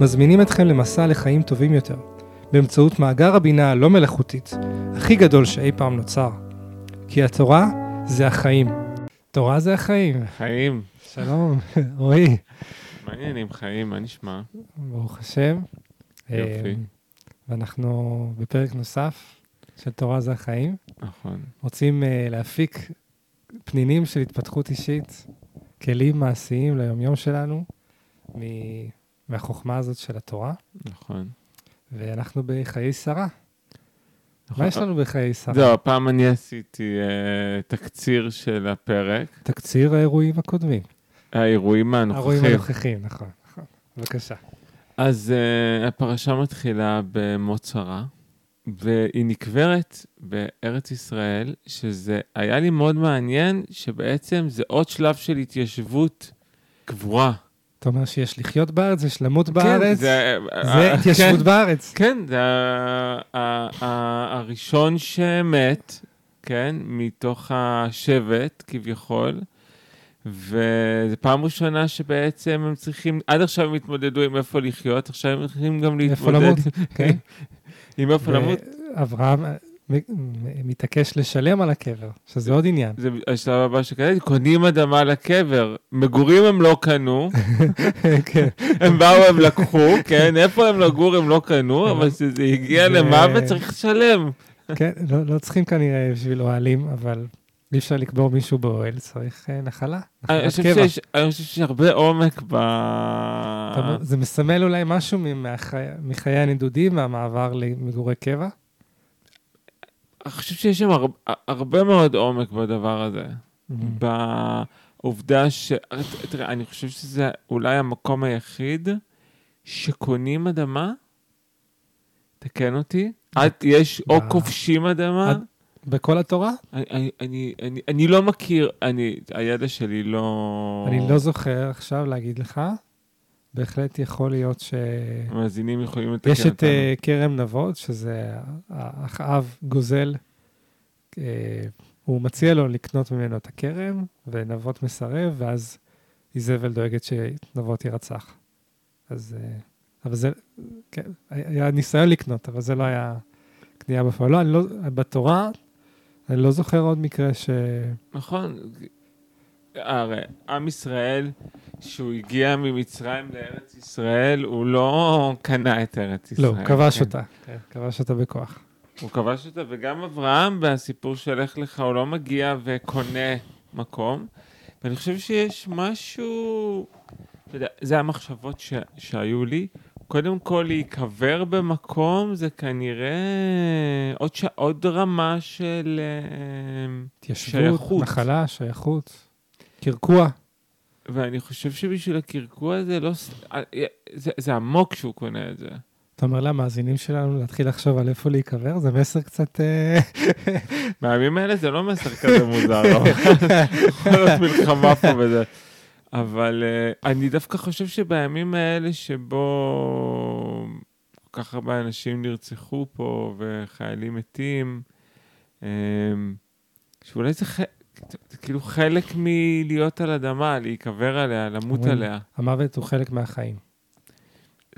מזמינים אתכם למסע לחיים טובים יותר, באמצעות מאגר הבינה הלא מלאכותית, הכי גדול שאי פעם נוצר. כי התורה זה החיים. תורה זה החיים. חיים. שלום, רועי. מעניינים, חיים, מה נשמע? ברוך השם. יופי. אה, ואנחנו בפרק נוסף של תורה זה החיים. נכון. רוצים uh, להפיק פנינים של התפתחות אישית, כלים מעשיים ליומיום שלנו, מ- מהחוכמה הזאת של התורה, נכון. ואנחנו בחיי שרה. נכון. מה יש לנו בחיי שרה? זהו, הפעם אני עשיתי אה, תקציר של הפרק, תקציר האירועים הקודמים. האירועים האירועים הנוכחים. הנוכחים, נכון, נכון. בבקשה. אז אה, הפרשה מתחילה במות שרה, והיא נקברת בארץ ישראל, שזה היה לי מאוד מעניין, שבעצם זה עוד שלב של התיישבות קבורה. אתה אומר שיש לחיות בארץ, יש למות בארץ, כן, זה זה התיישבות כן. בארץ. כן, זה הראשון שמת, כן, מתוך השבט כביכול, וזו פעם ראשונה שבעצם הם צריכים, עד עכשיו הם התמודדו עם איפה לחיות, עכשיו הם צריכים גם איפה להתמודד למות, כן. עם איפה למות. אה, מ- מתעקש לשלם על הקבר, שזה עוד עניין. זה השלב הבא שקראתי, קונים אדמה לקבר, מגורים הם לא קנו, כן. הם באו, הם לקחו, כן, איפה הם לגור הם לא קנו, אבל כשזה הגיע למוות צריך לשלם. כן, לא, לא צריכים כנראה בשביל אוהלים, אבל אי אפשר לקבור מישהו באוהל, צריך אה, נחלה, אני חושב. שיש- אני חושב שיש הרבה עומק ב... זה מסמל אולי משהו מחיי הנדודים והמעבר למגורי קבע? אני חושב שיש שם הר- הרבה מאוד עומק בדבר הזה. בעובדה ש... תראה, אני חושב שזה אולי המקום היחיד שקונים אדמה, תקן אותי, את, יש או כובשים אדמה, עד- בכל התורה? אני, אני, אני, אני, אני לא מכיר, אני, הידע שלי לא... אני לא זוכר עכשיו להגיד לך. בהחלט יכול להיות ש... המאזינים יכולים לתקן יש את. אה, כרם נבות, שזה אחאב גוזל, אה, הוא מציע לו לקנות ממנו את הכרם, ונבות מסרב, ואז איזבל דואגת שנבות יירצח. אז, אה, אבל זה, כן, היה ניסיון לקנות, אבל זה לא היה קנייה בפועל. לא, אני לא, בתורה, אני לא זוכר עוד מקרה ש... נכון. הרי עם ישראל, שהוא הגיע ממצרים לארץ ישראל, הוא לא קנה את ארץ לא, ישראל. הוא כבש כן. אותה, כן, כבש אותה בכוח. הוא כבש אותה, וגם אברהם בסיפור של לך לך, הוא לא מגיע וקונה מקום. ואני חושב שיש משהו, אתה יודע, זה המחשבות ש, שהיו לי. קודם כל, להיקבר במקום זה כנראה עוד, ש... עוד רמה של... אה, התיישבות, שייכות. נחלה, שייכות, קרקוע. ואני חושב שבשביל הקרקוע הזה לא... ס- אה, זה, זה עמוק שהוא קונה את זה. אתה אומר למאזינים שלנו להתחיל לחשוב על איפה להיקבר? זה מסר קצת... אה, בימים האלה זה לא מסר כזה מוזר, לא? יכול להיות מלחמה פה וזה. אבל uh, אני דווקא חושב שבימים האלה שבו כל כך הרבה אנשים נרצחו פה וחיילים מתים, um, שאולי. זה כאילו חלק מלהיות על אדמה, להיקבר עליה, למות עליה. המוות הוא חלק מהחיים.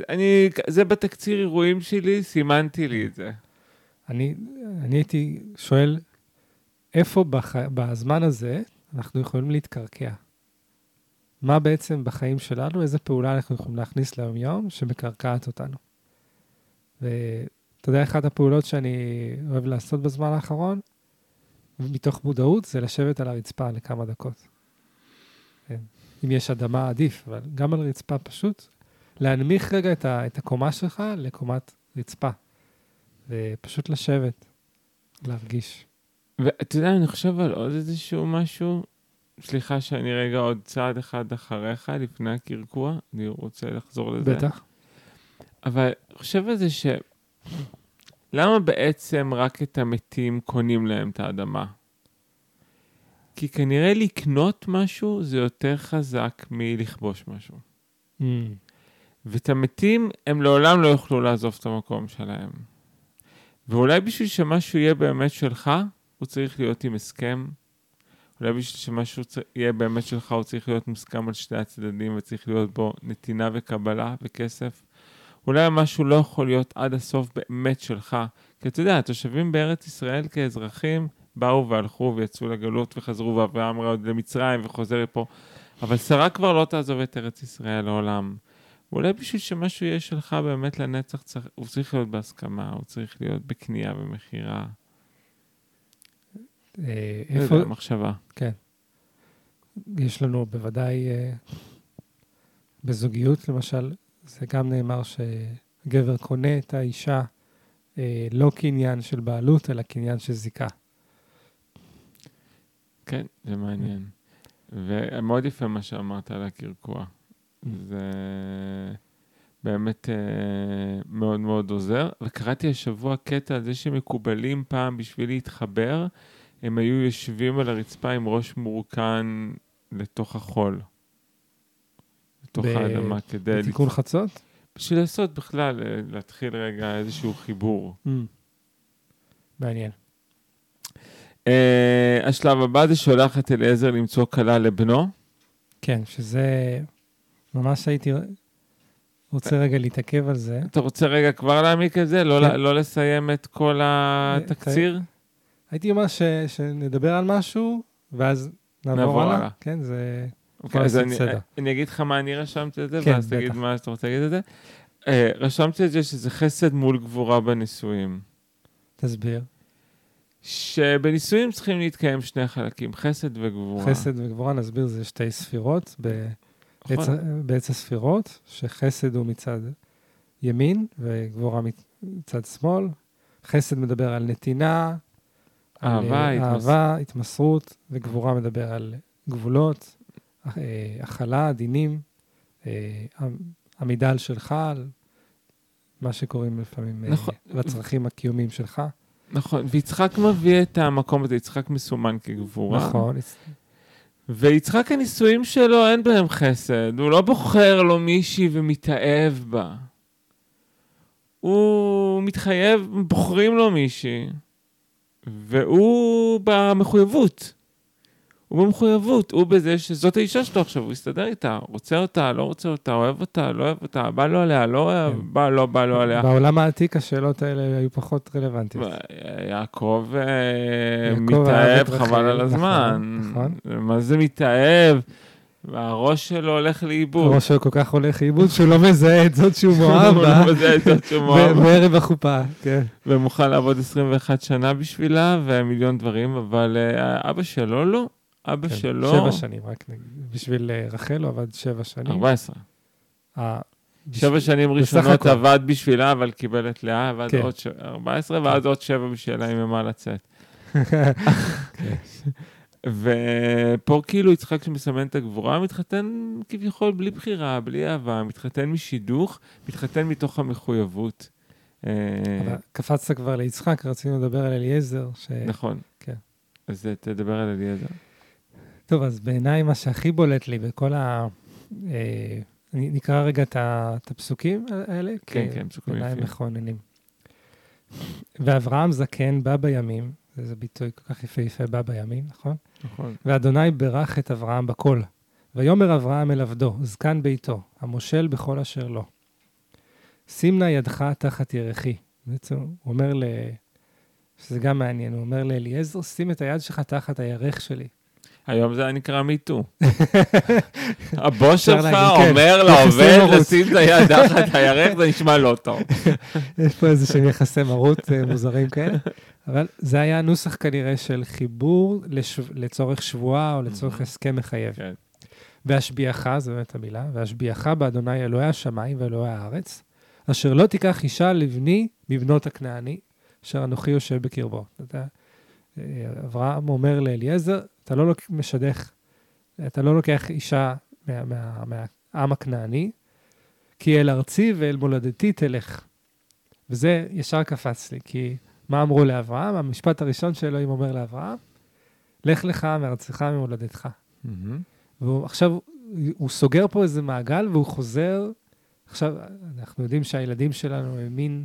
אני, זה בתקציר אירועים שלי, סימנתי לי את זה. אני, אני הייתי שואל, איפה בח... בזמן הזה אנחנו יכולים להתקרקע? מה בעצם בחיים שלנו, איזה פעולה אנחנו יכולים להכניס ליום-יום שמקרקעת אותנו? ואתה יודע, אחת הפעולות שאני אוהב לעשות בזמן האחרון, מתוך מודעות, זה לשבת על הרצפה לכמה דקות. כן. אם יש אדמה, עדיף, אבל גם על רצפה פשוט, להנמיך רגע את, ה, את הקומה שלך לקומת רצפה, ופשוט לשבת, להרגיש. ואתה יודע, אני חושב על עוד איזשהו משהו, סליחה שאני רגע עוד צעד אחד אחריך, לפני הקרקוע, אני רוצה לחזור לזה. בטח. אבל חושב על זה ש... למה בעצם רק את המתים קונים להם את האדמה? כי כנראה לקנות משהו זה יותר חזק מלכבוש משהו. Mm. ואת המתים, הם לעולם לא יוכלו לעזוב את המקום שלהם. ואולי בשביל שמשהו יהיה באמת שלך, הוא צריך להיות עם הסכם. אולי בשביל שמשהו יהיה באמת שלך, הוא צריך להיות מוסכם על שני הצדדים, וצריך להיות בו נתינה וקבלה וכסף. אולי משהו לא יכול להיות עד הסוף באמת שלך. כי אתה יודע, התושבים בארץ ישראל כאזרחים באו והלכו ויצאו לגלות וחזרו, ואברהם עוד למצרים וחוזר לפה. אבל שרה כבר לא תעזוב את ארץ ישראל לעולם. ואולי בשביל שמשהו יהיה שלך באמת לנצח, צריך, הוא צריך להיות בהסכמה, הוא צריך להיות בקנייה ומכירה. אה, לא איפה, יודע, מחשבה. יש לנו בוודאי, אה, בזוגיות למשל, זה גם נאמר שגבר קונה את האישה אה, לא כעניין של בעלות, אלא כעניין של זיקה. כן, זה מעניין. ומאוד יפה מה שאמרת על הקרקוע. זה באמת אה, מאוד מאוד עוזר. וקראתי השבוע קטע על זה שמקובלים פעם בשביל להתחבר, הם היו יושבים על הרצפה עם ראש מורכן לתוך החול. לתוך ב- האדמה, כדי... בתיקון חצות? בשביל לעשות בכלל, אה, להתחיל רגע איזשהו חיבור. Mm. מעניין. Uh, השלב הבא זה שולח את אליעזר למצוא כלה לבנו. כן, שזה... ממש הייתי רוצה רגע להתעכב על זה. אתה רוצה רגע כבר להעמיק את זה? לא, כן. ל- לא לסיים את כל התקציר? הייתי אומר ש, שנדבר על משהו, ואז נעבור, נעבור הלאה. הלאה. כן, זה... אוקיי, אז לעשות אני. אני אגיד לך מה אני רשמתי את זה, כן, ואז תגיד בטח. מה שאתה רוצה להגיד את זה. Uh, רשמתי את זה שזה חסד מול גבורה בנישואים. תסביר. שבנישואים צריכים להתקיים שני חלקים, חסד וגבורה. חסד וגבורה, נסביר, זה שתי ספירות ב- נכון. בעץ- בעץ הספירות, שחסד הוא מצד ימין וגבורה מצד שמאל. חסד מדבר על נתינה, על, אהבה, אה, התמס- אהבה, התמסרות, וגבורה מדבר על גבולות, אה, הכלה, דינים, אה, עמ- עמידה על שלך, על מה שקוראים לפעמים אה, נכון. לצרכים הקיומיים שלך. נכון, ויצחק מביא את המקום הזה, יצחק מסומן כגבורה. נכון, ויצחק הנישואים שלו אין בהם חסד, הוא לא בוחר לו מישהי ומתאהב בה. הוא מתחייב, בוחרים לו מישהי, והוא במחויבות. הוא במחויבות, הוא בזה שזאת האישה שלו עכשיו, הוא יסתדר איתה, רוצה אותה, לא רוצה אותה, אוהב אותה, לא אוהב אותה, בא לו עליה, לא אוהב, כן. בא, לא בא לו עליה. בעולם העתיק השאלות האלה היו פחות רלוונטיות. יעקב אה, מתאהב, חבל על הזמן. נכון, מה זה מתאהב? והראש שלו הולך לאיבוד. הראש שלו כל כך הולך לאיבוד שהוא לא מזהה את זאת שהוא מאוהב הוא לא מזהה את זאת שהוא מאוהב ב- בה. בערב החופה, כן. ומוכן לעבוד 21 שנה בשבילה, ומיליון דברים, אבל אה, אבא שלו לא. אבא כן, שלו... שבע שנים, רק נגיד. בשביל אה, רחל הוא עבד שבע שנים. 14. אה, שבע שנים ראשונות הכל. עבד בשבילה, אבל קיבל את לאה, עבד כן. עוד ש- 14, ואז עוד שבע בשבילה עם מה לצאת. ופה כאילו יצחק שמסמן את הגבורה, מתחתן כביכול בלי בחירה, בלי אהבה, מתחתן משידוך, מתחתן מתוך המחויבות. אה, אבל קפצת כבר ליצחק, רצינו לדבר על אליעזר. ש- נכון. כן. אז אה, תדבר על אליעזר. טוב, אז בעיניי מה שהכי בולט לי בכל ה... אה, אני- נקרא רגע את הפסוקים האלה. כן, כן, פסוקים בעיניי יפים. מכוננים. ואברהם זקן בא בימים, זה ביטוי כל כך יפהפה, בא בימים, נכון? נכון. ואדוני ברך את אברהם בכל. ויאמר אברהם אל עבדו, זקן ביתו, המושל בכל אשר לו. שים נא ידך תחת ירכי. בעצם הוא אומר ל... שזה גם מעניין, הוא אומר לאליעזר, שים את היד שלך תחת הירך שלי. היום זה היה נקרא מיטו. הבוס שלך כן. אומר לעובד. לשים את היד תחת הירך, זה נשמע לא טוב. יש פה איזה שהם יחסי מרות אה, מוזרים כאלה. אבל זה היה נוסח כנראה של חיבור. לצורך שבועה או לצורך Mhm. הסכם מחייב. כן. והשביעך, זו באמת המילה, והשביעך באדוני אלוהי השמיים ואלוהי הארץ, אשר לא תיקח אישה לבני מבנות הכנעני, אשר אנוכי יושב בקרבו. אתה, אה, אברהם אומר לאליעזר, אתה לא לוק- משדך, אתה לא לוקח אישה מה- מה- מהעם הכנעני, כי אל ארצי ואל מולדתי תלך. וזה ישר קפץ לי, כי מה אמרו לאברהם? המשפט הראשון שאלוהים אומר לאברהם, לך לך מארצך ממולדתך. מהמם. ועכשיו הוא סוגר פה איזה מעגל והוא חוזר, עכשיו אנחנו יודעים שהילדים שלנו הם מין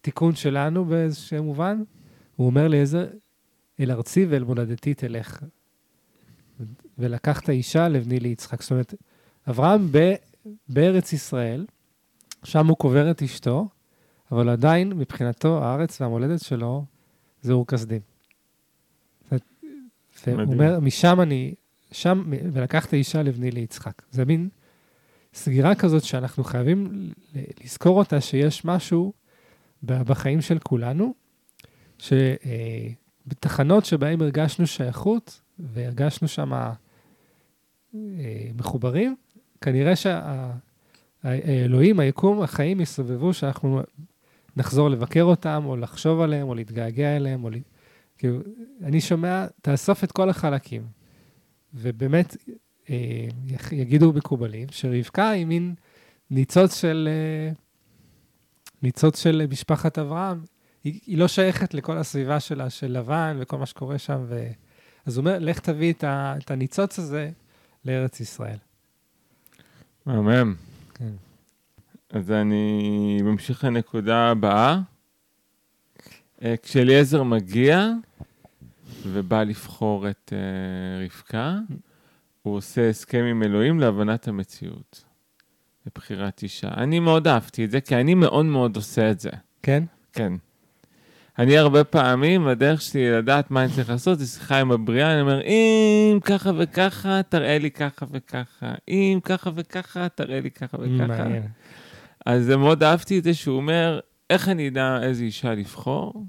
תיקון שלנו באיזשהו מובן, הוא אומר לאיזה, אל ארצי ואל מולדתי תלך. ולקחת אישה לבני ליצחק. זאת אומרת, אברהם ב, בארץ ישראל, שם הוא קובר את אשתו, אבל עדיין מבחינתו הארץ והמולדת שלו זה אור כשדים. והוא מדהים. אומר, משם אני, שם, ולקחת אישה לבני ליצחק. זה מין סגירה כזאת שאנחנו חייבים לזכור אותה, שיש משהו בחיים של כולנו, שבתחנות שבהן הרגשנו שייכות והרגשנו שם מחוברים, כנראה שהאלוהים, היקום, החיים יסובבו, שאנחנו נחזור לבקר אותם, או לחשוב עליהם, או להתגעגע אליהם, או... כאילו, אני שומע, תאסוף את כל החלקים. ובאמת, אה, יגידו מקובלים, שרבקה היא מין ניצוץ של, אה, ניצוץ של משפחת אברהם. היא, היא לא שייכת לכל הסביבה שלה, של לבן וכל מה שקורה שם. ו... אז הוא אומר, לך תביא את, ה, את הניצוץ הזה לארץ ישראל. מהמם. כן. אז אני ממשיך לנקודה הבאה. אה, כשאליעזר מגיע ובא לבחור את אה, רבקה, הוא עושה הסכם עם אלוהים להבנת המציאות, לבחירת אישה. אני מאוד אהבתי את זה, כי אני מאוד מאוד עושה את זה. כן? כן. אני הרבה פעמים, הדרך שלי לדעת מה אני צריך לעשות, זה שיחה עם הבריאה, אני אומר, אם ככה וככה, תראה לי ככה וככה. אם ככה וככה, תראה לי ככה וככה. אז מאוד אהבתי את זה שהוא אומר, איך אני אדע איזה אישה לבחור?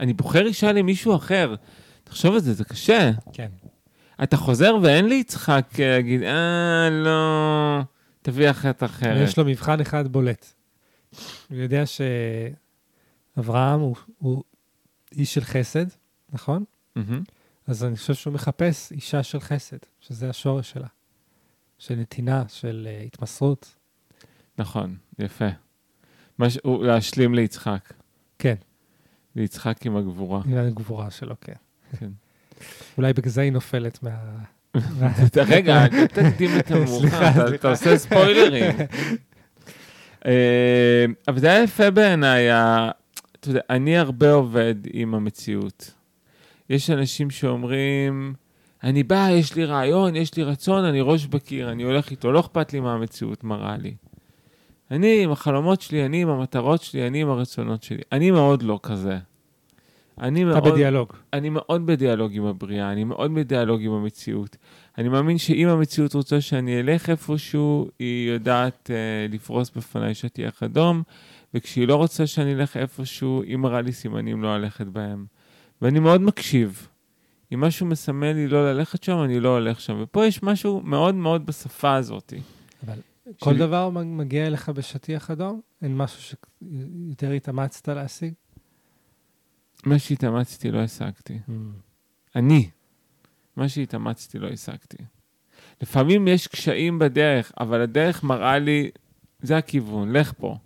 אני בוחר אישה למישהו אחר. תחשוב על זה, זה קשה. כן. אתה חוזר ואין לי יצחק להגיד, אה, לא, תביא אחת אחרת. יש לו מבחן אחד בולט. הוא יודע שאברהם הוא, הוא איש של חסד, נכון? מהמם. אז אני חושב שהוא מחפש אישה של חסד, שזה השורש שלה. של נתינה, של uh, התמסרות. נכון, יפה. מש... הוא להשלים ליצחק. כן, ליצחק עם הגבורה. עם הגבורה שלו, כן. כן. אולי בגלל זה היא נופלת מה... רגע, אל תקדים את המאוחר, אתה- עושה ספוילרים. אה, אבל זה היה יפה בעיניי, אתה יודע, אני הרבה עובד עם המציאות. יש אנשים שאומרים, אני בא, יש לי רעיון, יש לי רצון, אני ראש בקיר, אני הולך איתו, לא אכפת לי מה המציאות מראה לי. אני עם החלומות שלי, אני עם המטרות שלי, אני עם הרצונות שלי. אני מאוד לא כזה. אני אתה מאוד... בדיאלוג. אני מאוד בדיאלוג עם הבריאה, אני מאוד בדיאלוג עם המציאות. אני מאמין שאם המציאות רוצה שאני אלך איפשהו, היא יודעת uh, לפרוס בפניי שטיח אדום, וכשהיא לא רוצה שאני אלך איפשהו, היא מראה לי סימנים לא ללכת בהם. ואני מאוד מקשיב. אם משהו מסמן לי לא ללכת שם, אני לא הולך שם. ופה יש משהו מאוד מאוד בשפה הזאת. אבל כל שלי- דבר מגיע אליך בשטיח אדום? אין משהו שיותר התאמצת להשיג? מה שהתאמצתי לא השגתי. אני. מה שהתאמצתי לא השגתי. לפעמים יש קשיים בדרך, אבל הדרך מראה לי, זה הכיוון, לך פה.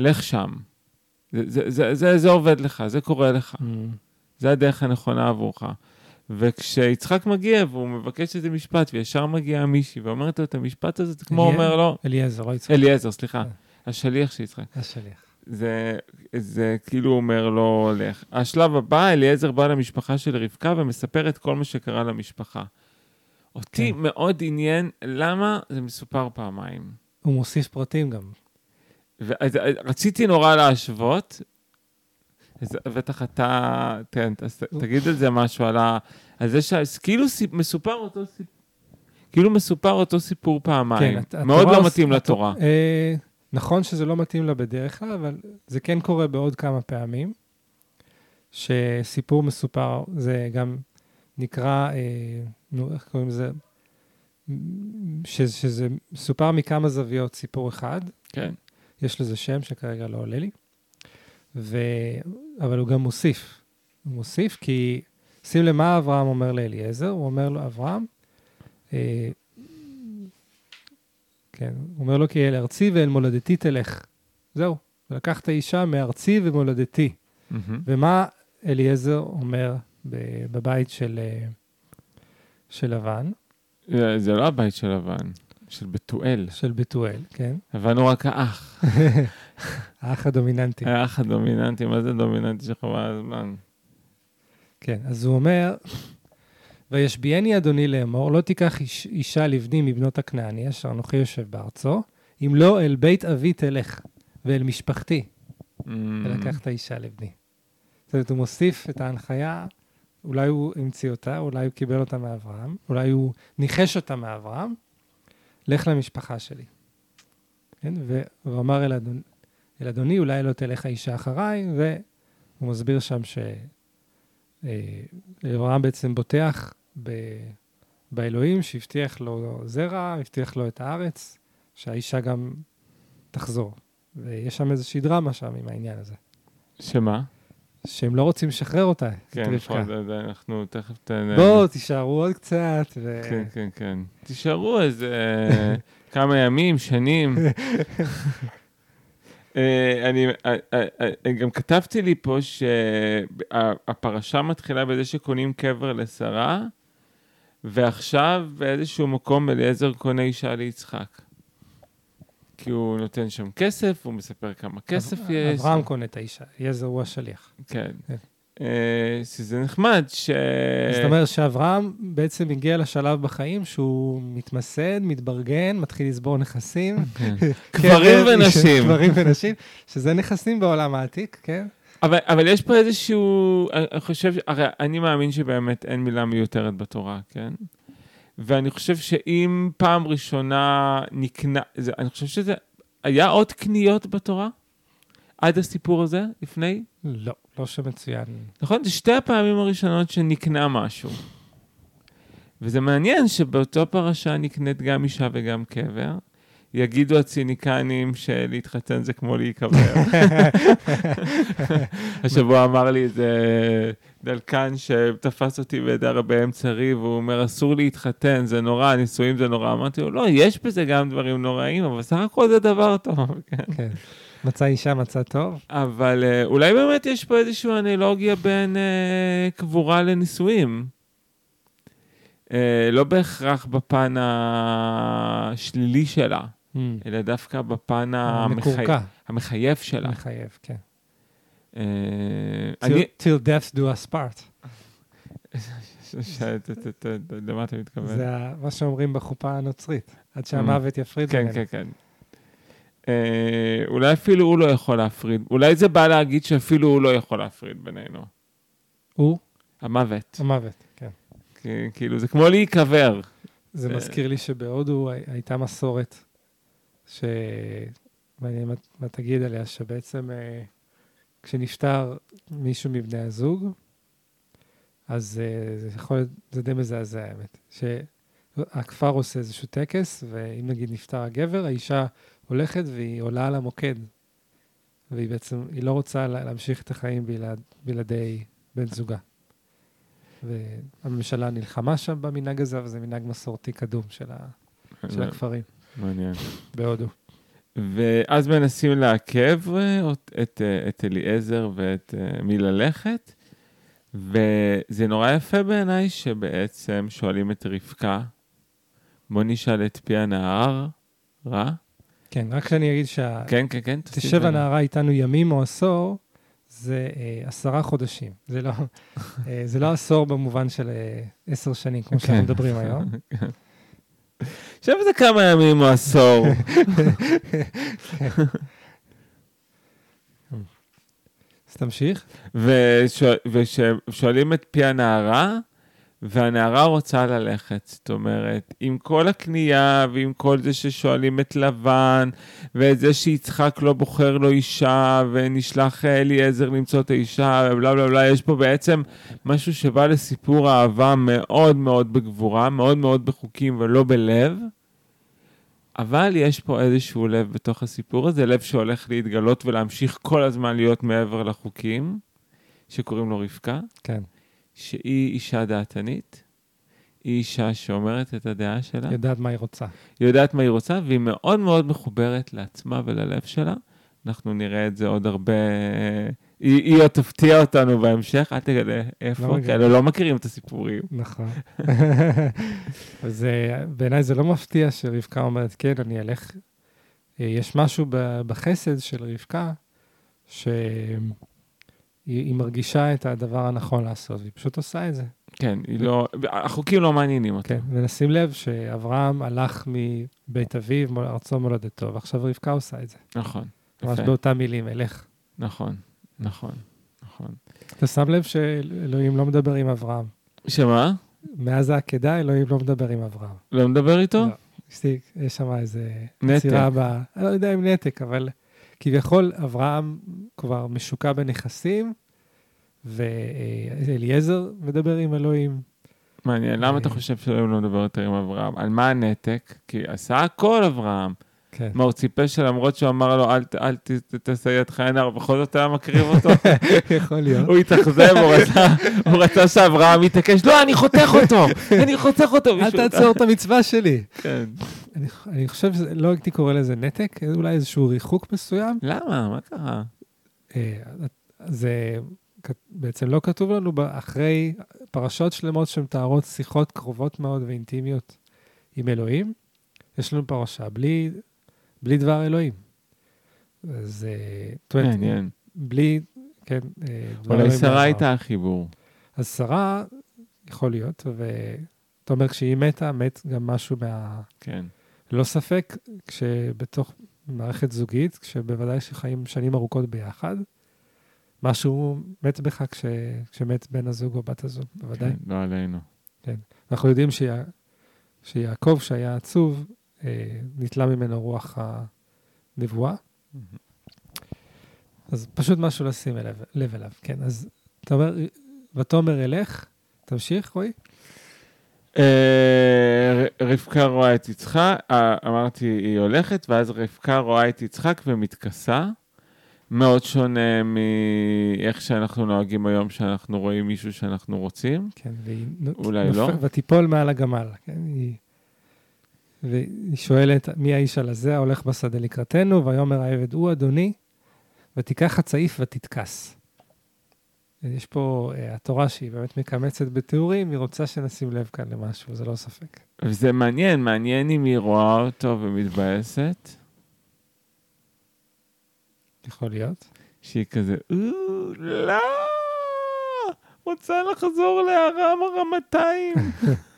לך שם. זה, זה, זה, זה, זה עובד לך, זה קורה לך. זה הדרך הנכונה עבורך. וכשיצחק מגיע והוא מבקש איזה משפט, וישר מגיעה מישהי ואומרת לו את המשפט הזה, זה כמו אליה- אומר לו, אליעזר, לא יצחק. אליעזר, סליחה, כן. השליח של יצחק. השליח. זה, זה כאילו אומר לו, לך. השלב הבא, אליעזר בא למשפחה של רבקה ומספר את כל מה שקרה למשפחה. אותי כן. מאוד עניין למה זה מסופר פעמיים. הוא מוסיף פרטים גם. ורציתי נורא להשוות, אז בטח אתה, כן, אז תגיד על זה משהו, על, ה, על זה שכאילו מסופר אותו סיפור, כאילו מסופר אותו סיפור פעמיים. הת- מאוד לא מתאים הת- לתורה. אה, נכון שזה לא מתאים לה בדרך כלל, אבל זה כן קורה בעוד כמה פעמים, שסיפור מסופר, זה גם נקרא, אה, נו, איך קוראים לזה? ש, שזה מסופר מכמה זוויות סיפור אחד, כן, יש לזה שם שכרגע לא עולה לי, ו... אבל הוא גם מוסיף. הוא מוסיף כי, שים למה אברהם אומר לאליעזר, הוא אומר לו, אברהם, אה, כן. הוא אומר לו, כי אל ארצי ואל מולדתי תלך. זהו, ולקחת אישה מארצי ומולדתי. מהמם. ומה אליעזר אומר בבית של, אה, של לבן, זה לא הבית של לבן, של בתואל. של בתואל, כן? הוא רק האח. האח הדומיננטי. האח הדומיננטי, מה זה דומיננטי שלך בזמן? כן, אז הוא אומר, וישביעני אדוני לאמור, לא תיקח איש, אישה לבני מבנות הכנעני, אשר אנוכי יושב בארצו, אם לא אל בית אבי תלך, ואל משפחתי, ולקחת אישה לבני. זאת אומרת, הוא מוסיף את ההנחיה, אולי הוא המציא אותה, אולי הוא קיבל אותה מאברהם, אולי הוא ניחש אותה מאברהם, לך למשפחה שלי. כן? והוא אמר אל, אדון, אל אדוני, אולי לא תלך האישה אחריי, והוא מסביר שם ש... אה, בעצם בוטח ב... באלוהים שהבטיח לו זרע, הבטיח לו את הארץ, שהאישה גם תחזור. ויש שם איזושהי דרמה שם עם העניין הזה. שמה? שהם לא רוצים לשחרר אותה, את כן. נכון, אנחנו תכף... בואו, תישארו עוד קצת. ו... כן, כן, כן. תישארו איזה כמה ימים, שנים. אה, אני אה, אה, אה, גם כתבתי לי פה שהפרשה מתחילה בזה שקונים קבר לשרה, ועכשיו באיזשהו מקום אליעזר קונה אישה ליצחק. כי הוא נותן שם כסף, הוא מספר כמה כסף יש. אברהם קונה את האישה, אליעזר הוא השליח. כן. כן. אה, שזה נחמד ש... זאת אומרת שאברהם בעצם הגיע לשלב בחיים שהוא מתמסד, מתברגן, מתחיל לסבור נכסים. גברים קבר, ונשים. גברים ונשים, שזה נכסים בעולם העתיק, כן? אבל, אבל יש פה איזשהו, אני חושב, הרי אני מאמין שבאמת אין מילה מיותרת בתורה, כן? ואני חושב שאם פעם ראשונה נקנה, זה, אני חושב שזה, היה עוד קניות בתורה? עד הסיפור הזה, לפני? לא, לא שמצוין. נכון? זה שתי הפעמים הראשונות שנקנה משהו. וזה מעניין שבאותו פרשה נקנית גם אישה וגם קבר. יגידו הציניקנים שלהתחתן זה כמו להיקבר. השבוע אמר לי איזה דלקן שתפס אותי בידי באמצע ריב, והוא אומר, אסור להתחתן, זה נורא, נישואים זה נורא. אמרתי לו, לא, יש בזה גם דברים נוראים, אבל סך הכל זה דבר טוב. כן. כן. מצא אישה, מצא טוב. אבל אה, אולי באמת יש פה איזושהי אנלוגיה בין אה, קבורה לנישואים. אה, לא בהכרח בפן השלילי שלה, אלא דווקא בפן המחי... המחייב שלה. מחייב, כן. אה, Till- death do us part. למה אתה מתכוון? זה מה שאומרים בחופה הנוצרית, עד שהמוות יפריד כן, בינינו. כן, כן. אה, אולי אפילו הוא לא יכול להפריד. אולי זה בא להגיד שאפילו הוא לא יכול להפריד בינינו. הוא המוות. המוות, כן. כאילו, זה כמו להיקבר. זה אה. מזכיר לי שבהודו הי- הייתה מסורת, ש... מעניין מה- תגיד עליה, שבעצם אה, כשנפטר מישהו מבני הזוג, אז אה, זה יכול להיות, זה די מזעזע האמת, שהכפר עושה איזשהו טקס, ואם נגיד נפטר הגבר, האישה הולכת והיא עולה על המוקד, והיא בעצם, היא לא רוצה לה- להמשיך את החיים בלעד, בלעדי בן זוגה. והממשלה נלחמה שם במנהג הזה, אבל זה מנהג מסורתי קדום של, ה, של הכפרים מעניין. בהודו. ואז מנסים לעכב אה, אות- את, אה, את אליעזר ואת אה, מי ללכת, וזה נורא יפה בעיניי שבעצם שואלים את רבקה, בוא נשאל את פי הנהר, רע? כן, רק שאני אגיד שה... כן, כן, כן. תשב. הנערה איתנו ימים או עשור, זה אה, עשרה חודשים. זה לא, אה, זה לא עשור במובן של אה, עשר שנים, כמו שאנחנו כן. מדברים היום. עכשיו זה כמה ימים או עשור. אז תמשיך. ושואל- ושואלים את פי הנערה, והנערה רוצה ללכת. זאת אומרת, עם כל הקנייה ועם כל זה ששואלים את לבן, ואת זה שיצחק לא בוחר לו אישה, ונשלח אליעזר למצוא את האישה, ובלה בלה בלה, יש פה בעצם משהו שבא לסיפור אהבה מאוד מאוד בגבורה, מאוד מאוד בחוקים ולא בלב. אבל יש פה איזשהו לב בתוך הסיפור הזה, לב שהולך להתגלות ולהמשיך כל הזמן להיות מעבר לחוקים, שקוראים לו רבקה, כן. שהיא אישה דעתנית, היא אישה שאומרת את הדעה שלה, יודעת מה היא רוצה. היא יודעת מה היא רוצה, והיא מאוד מאוד מחוברת לעצמה וללב שלה. אנחנו נראה את זה עוד הרבה... היא, היא עוד תפתיע אותנו בהמשך, אל תגלה לא איפה. כי אנחנו לא מכירים את הסיפורים. נכון. אז אה, בעיניי זה לא מפתיע שרבקה אומרת, כן, אני אלך. אה, יש משהו בחסד של רבקה, שהיא היא מרגישה את הדבר הנכון לעשות, והיא פשוט עושה את זה. כן, היא לא... החוקים לא מעניינים אותה. כן, ונשים לב שאברהם הלך מבית אביו, ארצו מולדתו, ועכשיו רבקה עושה את זה. נכון, ממש. באותם מילים, אלך. נכון, נכון, נכון. אתה שם לב שאלוהים לא מדבר עם אברהם. שמה? מאז העקדה אלוהים לא מדבר עם אברהם. לא מדבר איתו? לא. יש שם איזה נתק. ב... אני לא יודע אם נתק, אבל כביכול אברהם כבר משוקע בנכסים, ואליעזר מדבר עם אלוהים. מעניין, למה אתה אה. חושב שאלוהים לא מדבר יותר עם אברהם? על מה הנתק? כי עשה הכל אברהם. כן. מה, הוא ציפה שלמרות שהוא אמר לו, אל ת- אל ת- ת- תעשה ידך עינר, בכל זאת היה מקריב אותו? יכול להיות. הוא התאכזב, הוא רצה- הוא רצה שאברהם יתעקש, לא, אני חותך אותו, אני חותך אותו. אל תעצור את המצווה שלי. כן. אני, אני חושב שלא הייתי קורא לזה נתק, אולי איזשהו ריחוק מסוים. למה? מה קרה? אה, זה בעצם לא כתוב לנו אחרי פרשות שלמות שמתארות שיחות קרובות מאוד ואינטימיות עם אלוהים, יש לנו פרשה בלי, בלי דבר אלוהים. אז אה, מעניין. בלי, כן, אה, דבר אולי אלוהים שרה בעבר. הייתה החיבור. אז שרה, יכול להיות, ואתה אומר, כשהיא מתה, מת גם משהו מה... כן. לא ספק, כשבתוך מערכת זוגית, כשבוודאי שחיים שנים ארוכות ביחד, משהו מת בך כש, כשמת בן הזוג או בת הזוג, בוודאי. כן, לא עלינו. אנחנו יודעים שיע, שיעקב, שהיה עצוב, אה, נתלה ממנו רוח הנבואה, אז פשוט משהו לשים אליו, לב אליו, כן. אז אתה אומר, ותאמר אלך, תמשיך, רועי? אה, רבקה רואה את יצחק, אה, אמרתי, היא הולכת, ואז רבקה רואה את יצחק ומתכסה. מאוד שונה מאיך שאנחנו נוהגים היום, שאנחנו רואים מישהו שאנחנו רוצים. כן, והיא... אולי נופ- לא. ותיפול מעל הגמל, כן, היא... והיא שואלת, מי האיש הלזה ההולך בשדה לקראתנו? ויאמר העבד, הוא אדוני, ותיקח הצעיף ותתכס. יש פה, uh, התורה שהיא באמת מקמצת בתיאורים, היא רוצה שנשים לב כאן למשהו, זה לא ספק. וזה מעניין, מעניין אם היא רואה אותו ומתבאסת, יכול להיות. שהיא כזה, "אה, לא, רוצה לחזור לארם הרמתיים.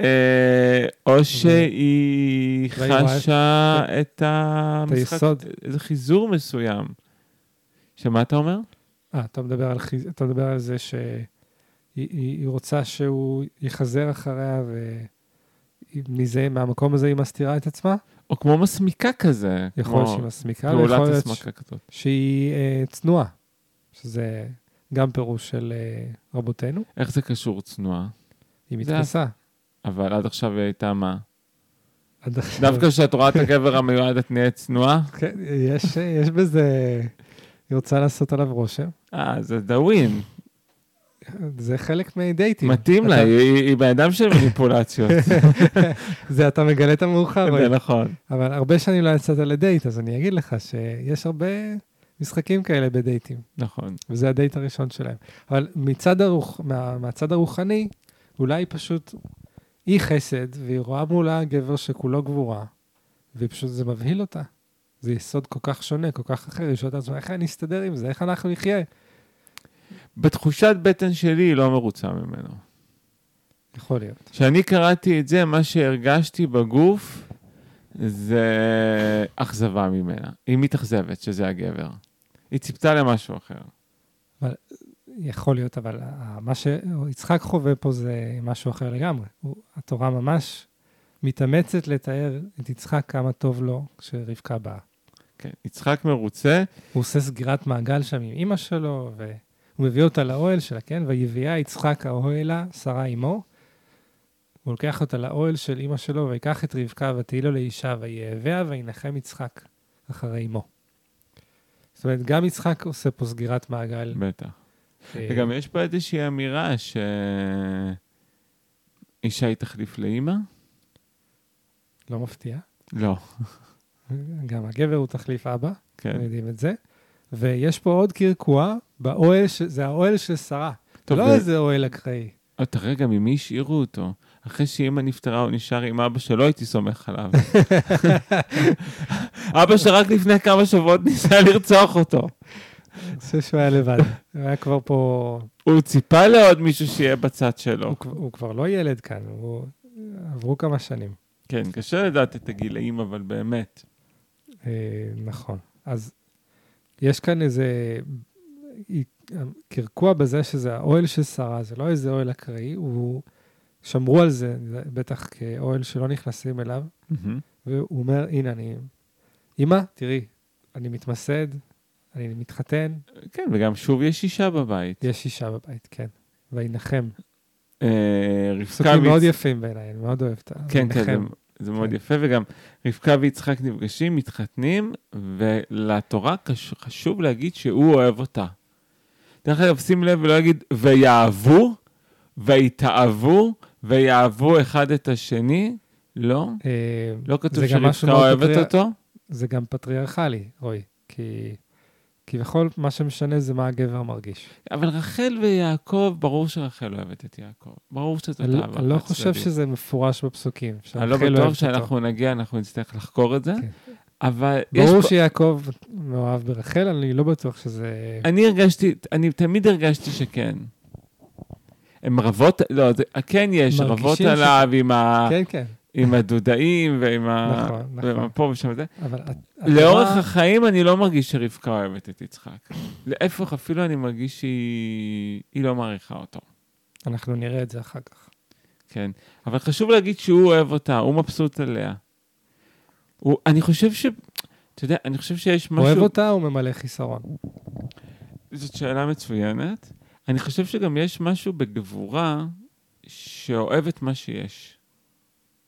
אה, או שהיא חשה את המשחק. איזה חיזור מסוים. שמה אתה אומר? אה, אתה מדבר על, חיז... אתה מדבר על זה שהיא היא, היא רוצה שהוא יחזר אחריה, ומזה, מהמקום הזה היא מסתירה את עצמה? או כמו מסמיקה כזה. יכול להיות שהיא מסמיקה, ויכול להיות ש... שהיא אה, צנועה, שזה גם פירוש של אה, רבותינו, איך זה קשור צנועה? היא מתכסה. אבל עד עכשיו היא הייתה מה? עד עכשיו- דווקא כשאת רואה את הגבר המיועד את נהיית צנועה? כן, יש, יש בזה, היא רוצה לעשות עליו רושם. אה, זה דאווין. זה חלק מדייטים. מתאים לה, היא בן אדם של מניפולציות. זה אתה מגלה את המאוחר. זה נכון. אבל הרבה שנים לא יצאת לדייט, אז אני אגיד לך שיש הרבה משחקים כאלה בדייטים, נכון. וזה הדייט הראשון שלהם. אבל מצד הרוח, מה, מהצד הרוחני, אולי פשוט היא חסד, והיא רואה מולה גבר שכולו גבורה, ופשוט זה מבהיל אותה. זה יסוד כל כך שונה, כל כך אחר, היא שואלת עצמה, איך אני אסתדר עם זה? איך אנחנו נחיה? בתחושת בטן שלי היא לא מרוצה ממנו. יכול להיות. כשאני קראתי את זה, מה שהרגשתי בגוף זה אכזבה ממנה. היא מתאכזבת שזה הגבר. היא ציפתה למשהו אחר. יכול להיות, אבל ה- מה שיצחק חווה פה זה משהו אחר לגמרי. הוא, התורה ממש מתאמצת לתאר את יצחק כמה טוב לו כשרבקה באה. כן, יצחק מרוצה, הוא עושה סגירת מעגל שם עם אימא שלו, והוא מביא אותה לאוהל שלה, כן? ויביאה יצחק האוהלה, שרה אמו. הוא לוקח אותה לאוהל של אימא שלו, ויקח את רבקה ותהי לו לאישה, ויאביה וינחם יצחק אחרי אמו. זאת אומרת, גם יצחק עושה פה סגירת מעגל. בטח. אה, וגם יש פה איזושהי אמירה ש... אישה היא תחליף לאימא? לא מפתיע. לא. גם הגבר הוא תחליף אבא, כן. יודעים את זה. ויש פה עוד קרקוע באוהל, ש... זה האוהל של שרה. טוב, לא ו- איזה אוהל אקראי. אתה רגע, ממי השאירו אותו? אחרי שאימא נפטרה, הוא נשאר עם אבא שלא הייתי סומך עליו. אבא שרק לפני כמה שבועות ניסה לרצוח אותו. אני חושב שהוא היה לבד. הוא היה כבר פה, הוא ציפה לעוד מישהו שיהיה בצד שלו. הוא, כבר- לא ילד כאן. עברו כמה שנים. כן, קשה לדעת את הגילאים, אבל באמת. אה, נכון. אז יש כאן איזה קרקוע בזה שזה האוהל של שרה, זה לא איזה אוהל אקראי, הוא... שמרו על זה, בטח כאוהל שלא נכנסים אליו. והוא אומר, הנה, אני... אמא, תראי, אני מתמסד, אני מתחתן, כן, וגם שוב יש אישה בבית. יש אישה בבית, כן. וינחם. אה, רבקה פסוקים מאוד יפים בעיניי, אני מאוד אוהב את ה... כן, כן, זה- מאוד כן. יפה, וגם רבקה ויצחק נפגשים, מתחתנים, ולתורה חשוב להגיד שהוא אוהב אותה. דרך אגב, שים לב ולא להגיד ויאהבו, ויתאהבו, ויאהבו אחד את השני. לא, אה, לא כתוב שרבקה אוהבת אותו. זה גם פטריארכלי, רועי, כי כביכול מה שמשנה זה מה הגבר מרגיש. אבל רחל ויעקב, ברור שרחל אוהבת את יעקב. ברור שזאת אני אהבה אני לא חושב. שזה מפורש בפסוקים. אני לא בטוח. שאנחנו נגיע, אנחנו נצטרך לחקור את זה. כן. אבל יש ברור פה... שיעקב מאוהב ברחל, אני לא בטוח שזה... אני הרגשתי, אני תמיד הרגשתי שכן. הם רבות, לא, זה, כן יש, רבות ש- עליו עם, ה, כן, כן, עם הדודאים ועם ה... נכון, ועם נכון. פה ושם וזה. אבל... לאורך התורה- החיים אני לא מרגיש שרבקה אוהבת את יצחק. להפך, אפילו אני מרגיש שהיא היא לא מעריכה אותו. אנחנו נראה את זה אחר כך. כן. אבל חשוב להגיד שהוא אוהב אותה, הוא מבסוט עליה. הוא, אני חושב ש... אתה יודע, אני חושב שיש משהו... אוהב אותה או ממלא חיסרון? זאת שאלה מצוינת. אני חושב שגם יש משהו בגבורה שאוהב את מה שיש.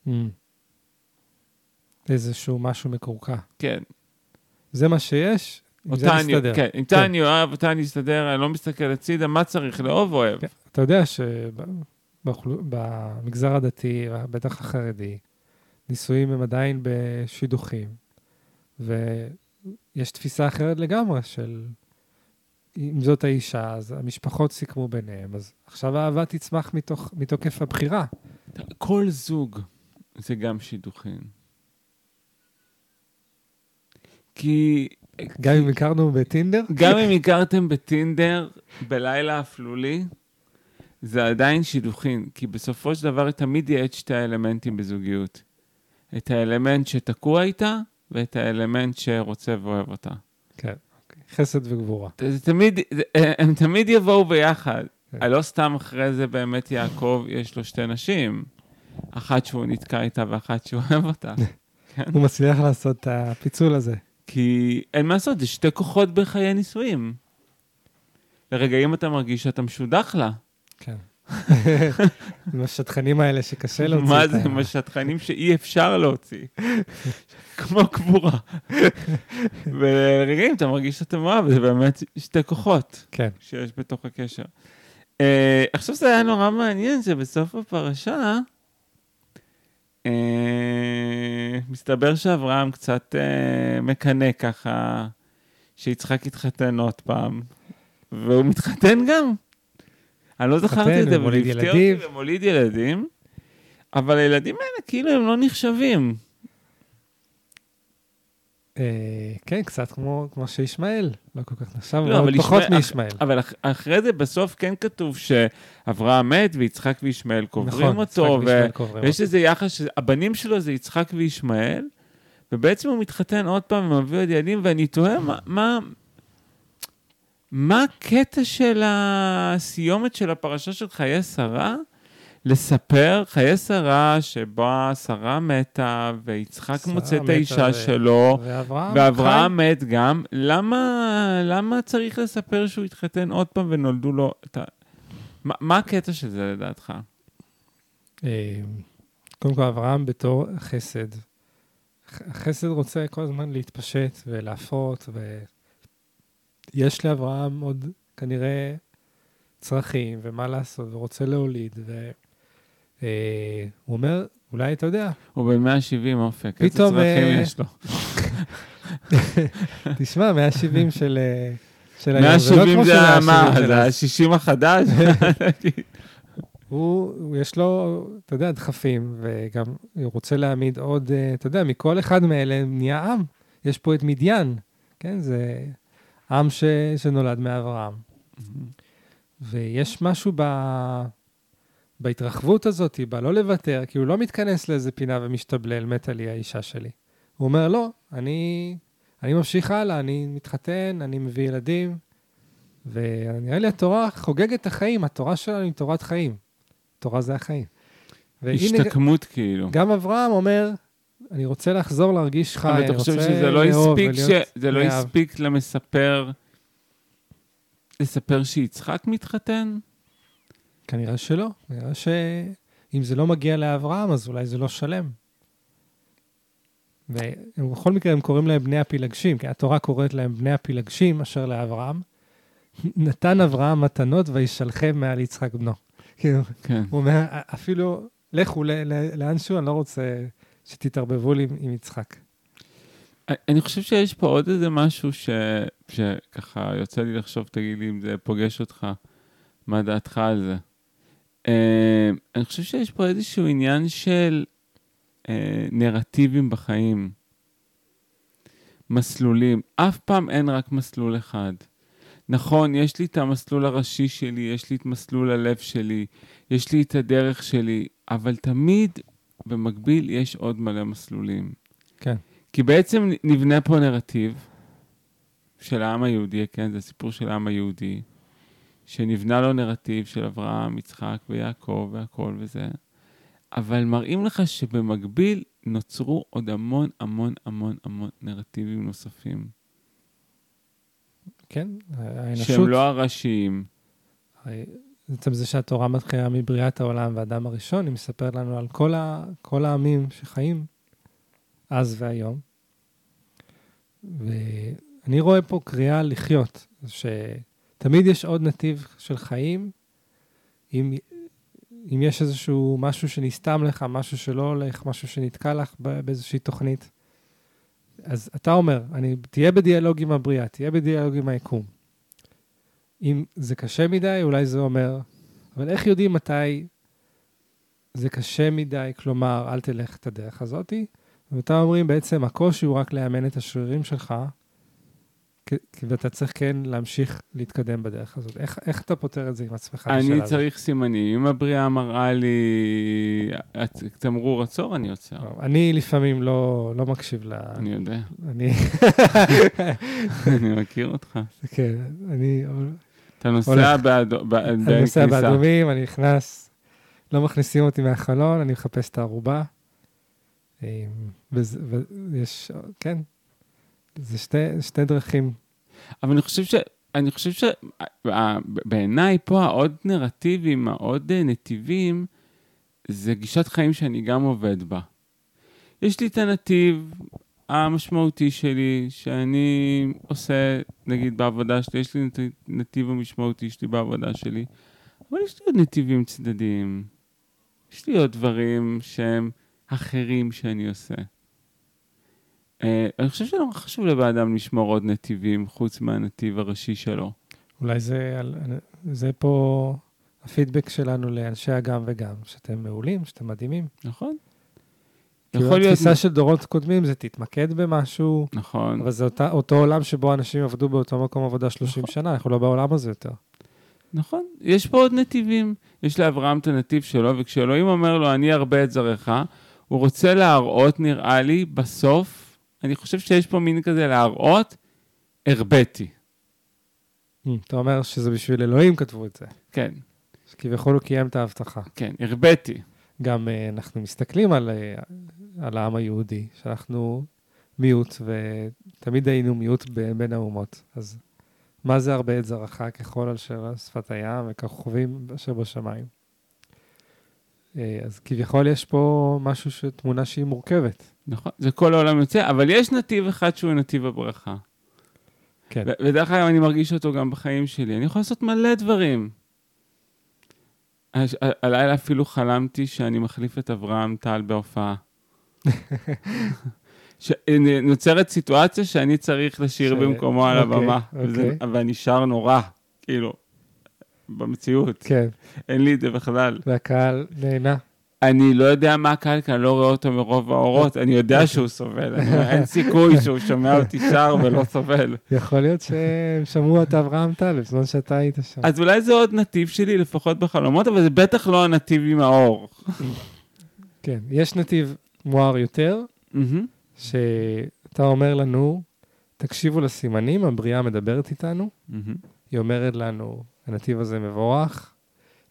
Mm. איזשהו משהו מקורקע. כן. זה מה שיש, עם זה אותה אני, נסתדר. כן, אותה אני אוהב, אותה אני אסתדר, אני לא מסתכל הצידה, מה צריך לאהוב אוהב. כן. אתה יודע שבמגזר הדתי, בטח החרדי, נישואים הם עדיין בשידוכים, ויש תפיסה אחרת לגמרי של אם זאת האישה, אז המשפחות סיכמו ביניהם, אז עכשיו האהבה תצמח מתוך, מתוקף הבחירה. כל זוג זה גם שידוכים. כי גם אם הכרנו בטינדר, גם אם הכרתם בטינדר בלילה אפלולי, זה עדיין שידוכים, כי בסופו של דבר תמיד יהיה את שתי האלמנטים בזוגיות. את האלמנט שתקוע איתה, ואת האלמנט שרוצה ואוהב אותה. כן, אוקיי. חסד וגבורה. זה תמיד, הם תמיד יבואו ביחד. כן. לא סתם אחרי זה באמת יעקב, יש לו שתי נשים. אחת שהוא נתקע איתה ואחת שהוא אוהב אותה. הוא מצליח לעשות את הפיצול הזה. כי אין מה לעשות, זה שתי כוחות בחיי נישואים. לרגעים אתה מרגיש שאתה משודך לה. כן. עם השטחנים האלה שקשה להוציא מה זה עם השטחנים שאי אפשר להוציא? כמו קבורה. ולרגעים אתה מרגיש שאתה מאוהב, זה באמת שתי כוחות כן. שיש בתוך הקשר. אה, עכשיו זה היה נורא מעניין שבסוף הפרשה, מסתבר שאברהם קצת אה, מקנא ככה, שיצחק יתחתן עוד פעם, והוא מתחתן גם. אני לא זכרתי את זה, אבל הפתיע ילדים. אותי ומוליד ילדים, אבל הילדים האלה כאילו הם לא נחשבים. אה, כן, קצת כמו כמו שישמעאל, לא כל כך נחשב, לא, אבל פחות ישמעאל- מישמעאל. אבל אח- אחרי זה בסוף כן כתוב שאברהם מת ויצחק וישמעאל קוברים נכון, אותו, קוברים ויש. איזה יחס, שהבנים שלו זה יצחק וישמעאל, ובעצם הוא מתחתן עוד פעם ומביא עוד ילדים, ואני תוהה מה, מה, מה הקטע של הסיומת של הפרשה של חיי שרה? לספר חיי שרה שבה שרה מתה ויצחק מוצא את האישה ו- שלו, ואברהם, ואברהם מת גם, למה, למה צריך לספר שהוא התחתן עוד פעם ונולדו לו את ה... מה, מה הקטע של זה לדעתך? אה, קודם כל, אברהם בתור חסד. החסד רוצה כל הזמן להתפשט ולהפרות, ויש לאברהם עוד כנראה צרכים ומה לעשות, ורוצה להוליד, אה, הוא אומר, אולי אתה יודע, הוא בן 170 אופק, איזה צרכים אה, יש לו? תשמע, 170 של... אה, של היום, זה לא 170 כמו זה 170 מה, זה אז. ה-60 החדש? הוא, יש לו, אתה יודע, דחפים, וגם הוא רוצה להעמיד עוד, אה, אתה יודע, מכל אחד מאלה נהיה עם. יש פה את מדיין, כן? זה עם ש, שנולד מאברהם. ויש משהו ב, בהתרחבות הזאת, בלא לוותר, כי הוא לא מתכנס לאיזה פינה ומשתבלל, מתה לי האישה שלי. הוא אומר, לא, אני, אני ממשיך הלאה, אני מתחתן, אני מביא ילדים, ונראה לי התורה חוגגת את החיים, התורה שלנו היא תורת חיים. תורה זה החיים. והנה, השתקמות כאילו. גם אברהם אומר, אני רוצה לחזור להרגיש חי, אבל אני אתה רוצה חושב שזה לא לאהוב הספיק, ולהיות ש... זה לא מאהב." הספיק למספר, לספר שיצחק מתחתן? כנראה שלא. נראה שאם זה לא מגיע לאברהם, אז אולי זה לא שלם. ובכל מקרה הם קוראים להם בני הפילגשים, כי התורה קוראת להם בני הפילגשים אשר לאברהם. נתן אברהם מתנות וישלחם מעל יצחק בנו. כאילו, כן. הוא אומר, אפילו, לכו לאנשהו, אני לא רוצה שתתערבבו לי עם- עם יצחק. אני חושב שיש פה עוד איזה משהו ש... שככה יוצא לי לחשוב, תגיד לי אם זה פוגש אותך, מה דעתך על זה. אה, אני חושב שיש פה איזשהו עניין של אה, נרטיבים בחיים, מסלולים. אף פעם אין רק מסלול אחד. נכון, יש לי את המסלול הראשי שלי, יש לי את מסלול הלב שלי, יש לי את הדרך שלי, אבל תמיד במקביל יש עוד מלא מסלולים. כן. כי בעצם נבנה פה נרטיב של העם היהודי, כן? זה סיפור של העם היהודי, שנבנה לו נרטיב של אברהם, יצחק ויעקב והכל וזה, אבל מראים לך שבמקביל נוצרו עוד המון המון המון המון נרטיבים נוספים, כן, האנושות. שהם לא הראשיים. הרי עצם זה שהתורה מתחילה מבריאת העולם והאדם הראשון, היא מספרת לנו על כל, ה, כל העמים שחיים אז והיום. ואני רואה פה קריאה לחיות, שתמיד יש עוד נתיב של חיים. אם, אם יש איזשהו משהו שנסתם לך, משהו שלא הולך, משהו שנתקע לך באיזושהי תוכנית, אז אתה אומר, אני, תהיה בדיאלוג עם הבריאה, תהיה בדיאלוג עם היקום. אם זה קשה מדי, אולי זה אומר, אבל איך יודעים מתי זה קשה מדי, כלומר, אל תלך את הדרך הזאתי? ואתם אומרים, בעצם הקושי הוא רק לאמן את השרירים שלך, ואתה צריך כן להמשיך להתקדם בדרך הזאת. איך, איך אתה פותר את זה עם עצמך? אני? צריך סימנים. אם הבריאה מראה לי הצ- תמרור עצור, אני עוצר. אני לפעמים לא, לא מקשיב ל... אני יודע, אני, אני מכיר אותך. כן, אני אתה נוסע הולך. באדו- ב- אני נוסע. באדומים, אני נכנס, לא מכניסים אותי מהחלון, אני מחפש את הערובה. אה, ויש, כן, זה שתי, שתי דרכים. אבל אני חושב ש... אני חושב שבעיניי פה העוד נרטיבים, העוד אה, נתיבים, זה גישת חיים שאני גם עובד בה. יש לי את הנתיב המשמעותי שלי, שאני עושה, נגיד בעבודה שלי, יש לי את הנתיב המשמעותי שלי בעבודה שלי, אבל יש לי עוד נתיבים צדדיים. יש לי עוד דברים שהם אחרים שאני עושה. Uh, אני חושב שנורא חשוב לבן אדם לשמור עוד נתיבים חוץ מהנתיב הראשי שלו. אולי זה, זה פה הפידבק שלנו לאנשי הגם וגם, שאתם מעולים, שאתם מדהימים. נכון? כאילו יכול להיות... התפיסה של דורות קודמים זה תתמקד במשהו, נכון. אבל זה אותה, אותו עולם שבו אנשים עבדו באותו מקום עבודה 30 נכון. שנה, אנחנו לא בעולם הזה יותר. נכון, יש פה עוד נתיבים. יש לאברהם את הנתיב שלו, וכשאלוהים אומר לו, אני ארבה את זרעך, הוא רוצה להראות, נראה לי, בסוף, אני חושב שיש פה מין כזה להראות, הרביתי. אתה אומר שזה בשביל אלוהים כתבו את זה, כן, שכביכול הוא קיים את ההבטחה. כן, הרביתי. גם אה, אנחנו מסתכלים על, אה, על העם היהודי, שאנחנו מיעוט, ותמיד היינו מיעוט בין האומות. אז מה זה הרבה את זרעך ככל על שפת הים וככוכבים אשר בשמיים? אה, אז כביכול יש פה משהו, ש- תמונה שהיא מורכבת. נכון, זה כל העולם יוצא, אבל יש נתיב אחד שהוא נתיב הברכה. כן. ודרך אגב, אני מרגיש אותו גם בחיים שלי. אני יכול לעשות מלא דברים. הש- הלילה אפילו חלמתי שאני מחליף את אברהם טל בהופעה. ש- נוצרת סיטואציה שאני צריך לשיר ש- במקומו על אוקיי, הבמה, אוקיי. וזה- ואני שר נורא, כאילו, במציאות. כן, אין לי את זה בכלל. והקהל נהנה. אני לא יודע מה הקהל, כי אני לא רואה אותו מרוב האורות, אני יודע שהוא סובל, אין סיכוי שהוא שומע אותי שר ולא סובל. יכול להיות שהם שמעו את אברהם טל בזמן שאתה היית שם. אז אולי זה עוד נתיב שלי, לפחות בחלומות, אבל זה בטח לא הנתיב עם האור. כן, יש נתיב מואר יותר. שאתה אומר לנו, תקשיבו לסימנים, הבריאה מדברת איתנו. היא אומרת לנו, הנתיב הזה מבורך,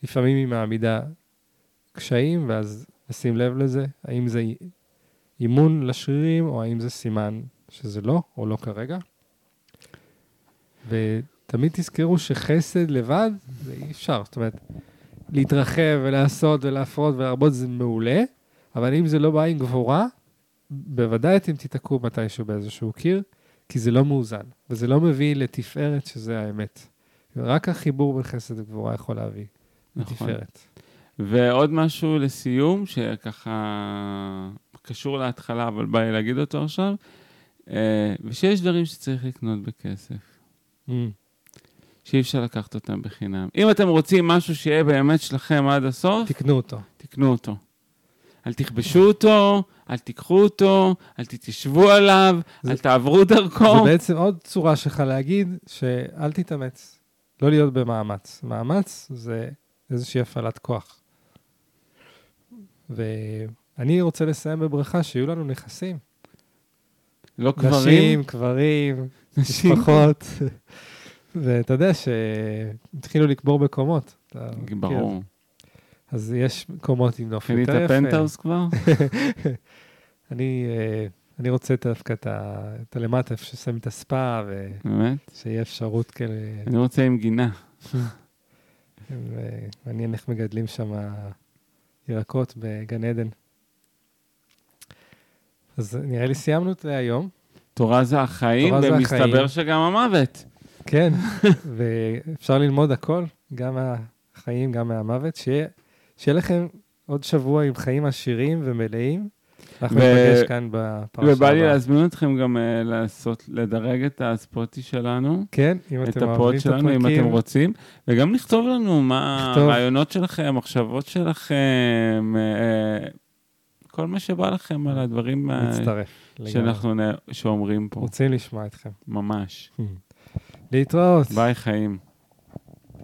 לפעמים היא מעמידה קשיים, ואז נשים לב לזה, האם זה אימון לשרירים, או האם זה סימן שזה לא, או לא כרגע. ותמיד תזכרו שחסד לבד, זה אי אפשר. זאת אומרת, להתרחב ולעשות ולהפרות ולהרבות זה מעולה, אבל אם זה לא בא עם גבורה, בוודאי אתם תיתקעו מתישהו באיזשהו קיר, כי זה לא מאוזן, וזה לא מביא לתפארת שזה האמת. רק החיבור בין חסד וגבורה יכול להביא נכון. לתפארת. ועוד משהו לסיום, שככה קשור להתחלה, אבל בא לי להגיד אותו עכשיו, אה, ושיש דברים שצריך לקנות בכסף, Mm. שאי אפשר לקחת אותם בחינם. אם אתם רוצים משהו שיהיה באמת שלכם עד הסוף, תקנו אותו. תקנו אותו. אל תכבשו אותו, אל תיקחו אותו, אל תתיישבו עליו, זה- אל תעברו דרכו. זה בעצם עוד צורה שלך להגיד שאל תתאמץ, לא להיות במאמץ. מאמץ זה איזושהי הפעלת כוח. ואני רוצה לסיים בברכה שיהיו לנו נכסים. לא נשים, קברים, קברים, נשים. משפחות. ואתה יודע שהתחילו לקבור בקומות. ברור. אז יש קומות עם נוף יותר יפה. פנטהאוס כבר? אני, אה, אני רוצה דווקא את הלמטה, איפה ששמים את הספא, באמת? ושיהיה אפשרות כאלה, אני רוצה עם גינה. מעניין איך מגדלים שם ירקות בגן עדן. אז נראה לי סיימנו את להיום. תורה זה החיים, תורה זה ומסתבר החיים. שגם המוות. כן, ואפשר ללמוד הכל, גם מהחיים, גם מהמוות. שיהיה, שיהיה לכם עוד שבוע עם חיים עשירים ומלאים. אנחנו ו- ניפגש כאן בפרשה ובא לי הבאה. להזמין אתכם גם אה, לעשות, לדרג את הספוטי שלנו, כן, אם את אתם אוהבים הפוד את שלנו, אם הפרקים. אתם רוצים, וגם לכתוב לנו מה. הרעיונות שלכם, המחשבות שלכם, אה, כל מה שבא לכם על הדברים אה, מצטרף. שאנחנו נ- שאומרים פה, רוצים לשמוע אתכם. ממש. להתראות. ביי חיים.